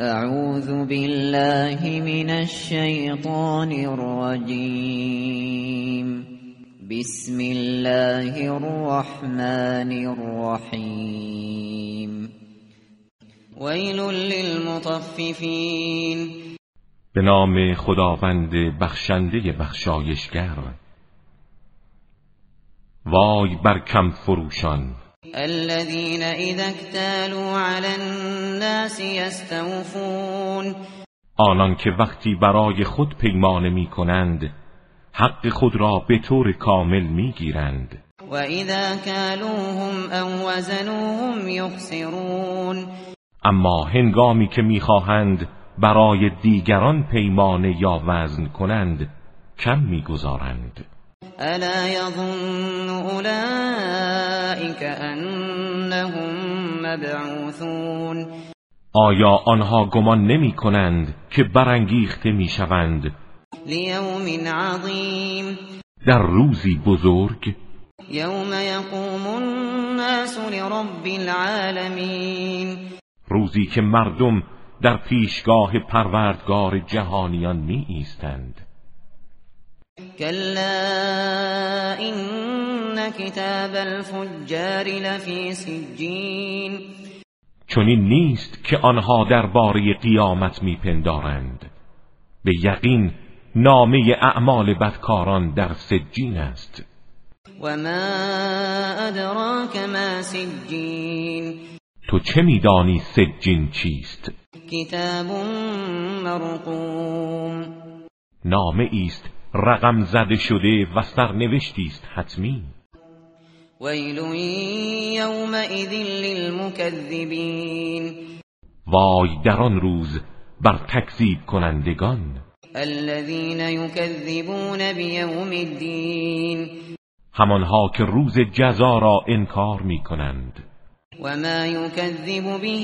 اعوذ بالله من الشیطان الرجیم بسم الله الرحمن الرحیم ویل للمطففین به نام خداوند بخشنده بخشایشگر. وای بر کم فروشان. الذين اذا اكتالوا على الناس يستوفون. آنان که وقتی برای خود پیمانه می کنند حق خود را به طور کامل می گیرند. و اذا کالوهم او وزنوهم یخسرون. اما هنگامی که می‌خواهند برای دیگران پیمانه یا وزن کنند کم می‌گذارند الا يظن اولئك انهم مبعوثون. آیا آنها گمان نمی کنند که برانگیخته می شوند؟ لیوم عظیم در روزی بزرگ؟ یوم یقوم الناس لرب العالمین روزی که مردم در پیشگاه پروردگار جهانیان می ایستند. كلا این کتاب الفجار لفی سجین چنین نیست که آنها درباره قیامت میپندارند. به یقین نامه اعمال بدکاران در سجین است. و ما ادراک ما سجین تو چه میدانی سجین چیست؟ کتاب مرقوم. نامه است رقم زده شده و سرنوشتی است حتمی. ویل یومئذ للمکذبین. وای در آن روز بر تکذیب کنندگان. الذين يكذبون بیوم الدین. همانها که روز جزا را انکار می کنند و ما یکذب به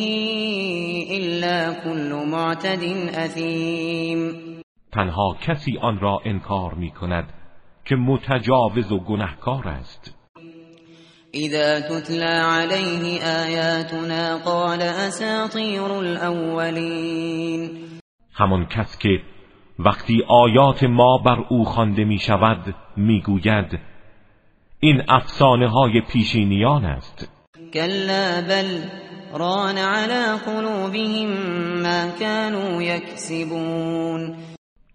الا كل معتد اثیم تنها کسی آن را انکار می کند که متجاوز و گنهکار است. اذا تتلى عليه آیاتنا قال اساطیر الاولین همان کس که وقتی آیات ما بر او خوانده می شود می گوید این افسانه های پیشینیان است. کلا بل ران على قلوبهم ما كانوا یکسبون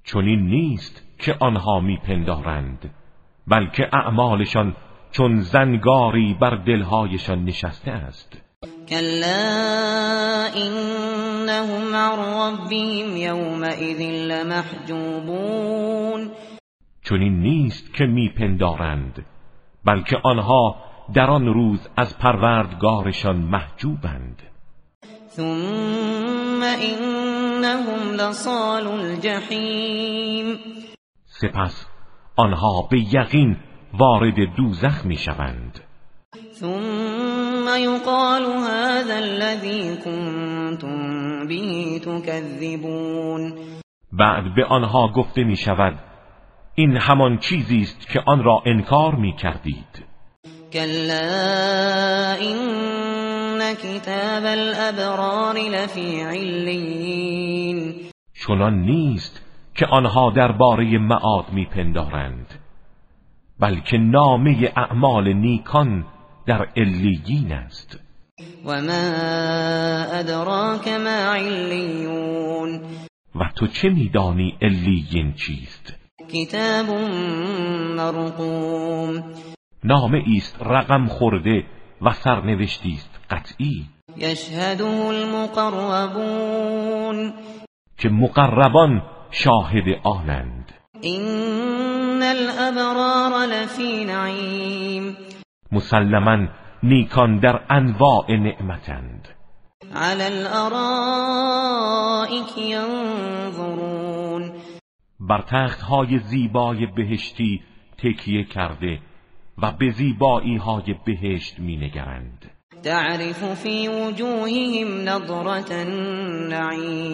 چنین نیست که آنها میپندارند بلکه اعمالشان چون زنگاری بر دلهایشان نشسته است. کلا انهم عن ربهم یومئذ لمحجوبون. چنین نیست که میپندارند بلکه آنها در آن روز از پروردگارشان محجوبند. ثم انهم لصال الجحیم سپس آنها به یقین وارد دوزخ می شوند ثم یقال هذا الذي كنتم به تكذبون. بعد به آنها گفته می شود این همان چیزی است که آن را انکار می کردید كلا این کتاب الابرار لفی علین چنان نیست که آنها درباره معاد میپندارند بلکه نامه اعمال نیکان در علیین است. و ما ادراک ما علیون و تو چه میدانی علیین چیست؟ کتاب مرقوم نامه است رقم خورده و سرنوشتی است. قطعی. یشهده المقربون. که مقربان شاهد آنند. این الابرار لفی نعیم. مسلما نیکان در انواع نعمتند. على الارائک ینظرون. بر تخت های زیبای بهشتی تکیه کرده و به زیبایی های بهشت می نگرند تعرف فی وجوههم نظرت النعیم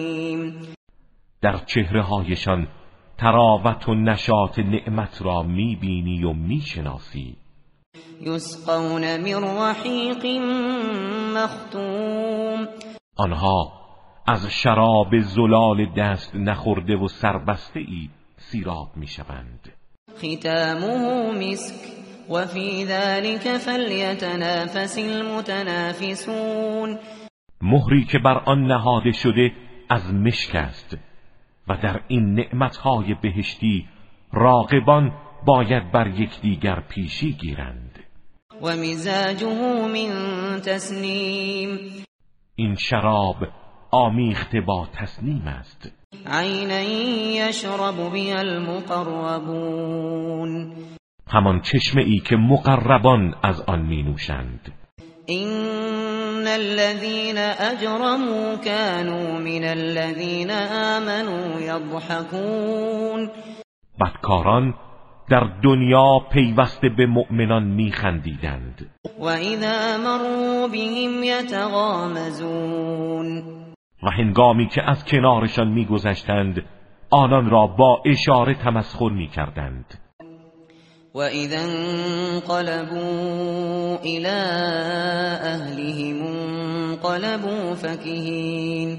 در چهره هایشان تراوت و نشاط نعمت را می بینی و می شناسی یسقون من رحیق مختوم. آنها از شراب زلال دست نخورده و سربسته ای سیراب می‌شوند. ختامه مسک. وفي ذلك فليتنافس المتنافسون. مهری که بر آن نهاده شده از مشک است و در این نعمتهای بهشتی راقبان باید بر یکدیگر پیشی گیرند. و مزاجه من تسنیم. این شراب آمیخته با تسنیم است. عینا یشرب بها المقربون. همان چشمه ای که مقربان از آن می نوشند این الذين اجرموا كانوا من الذين آمنوا يضحكون. بدکاران در دنیا پیوسته به مؤمنان میخندیدند. و اذا مروا بهم یتغامزون و هنگامی که از کنارشان میگذشتند آنان را با اشاره تمسخر می‌کردند. وَإِذَا انقلبوا إِلَى أَهْلِهِمْ انقلبوا فَكِهِينَ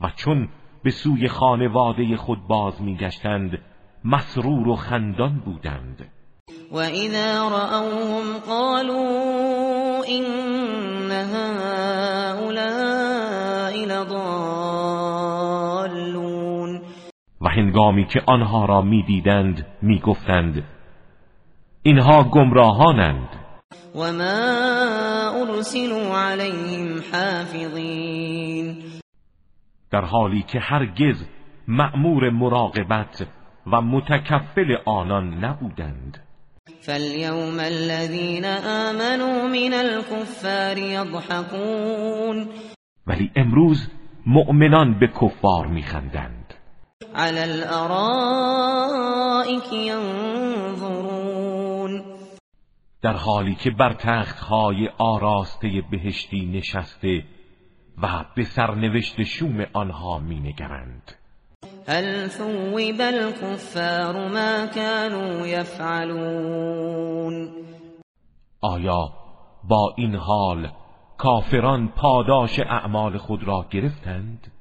و چون به سوی خانواده خود باز میگشتند مسرور و خندان بودند. و اذا رأوهم قالوا إن هؤلاء لضالون و هنگامی که آنها را می‌دیدند می‌گفتند اینها گمراهانند. و ما ارسلوا علیهم حافظین در حالی که هرگز مأمور مراقبت و متکفل آنان نبودند. فالیوم الذین آمنوا من الكفار یضحكون ولی امروز مؤمنان به کفار میخندند. علی الارائک در حالی که بر تختهای آراسته بهشتی نشسته و به سرنوشت شوم آنها مینگرند. هل ثوب الكفار ما كانوا يفعلون؟ آیا با این حال کافران پاداش اعمال خود را گرفتند؟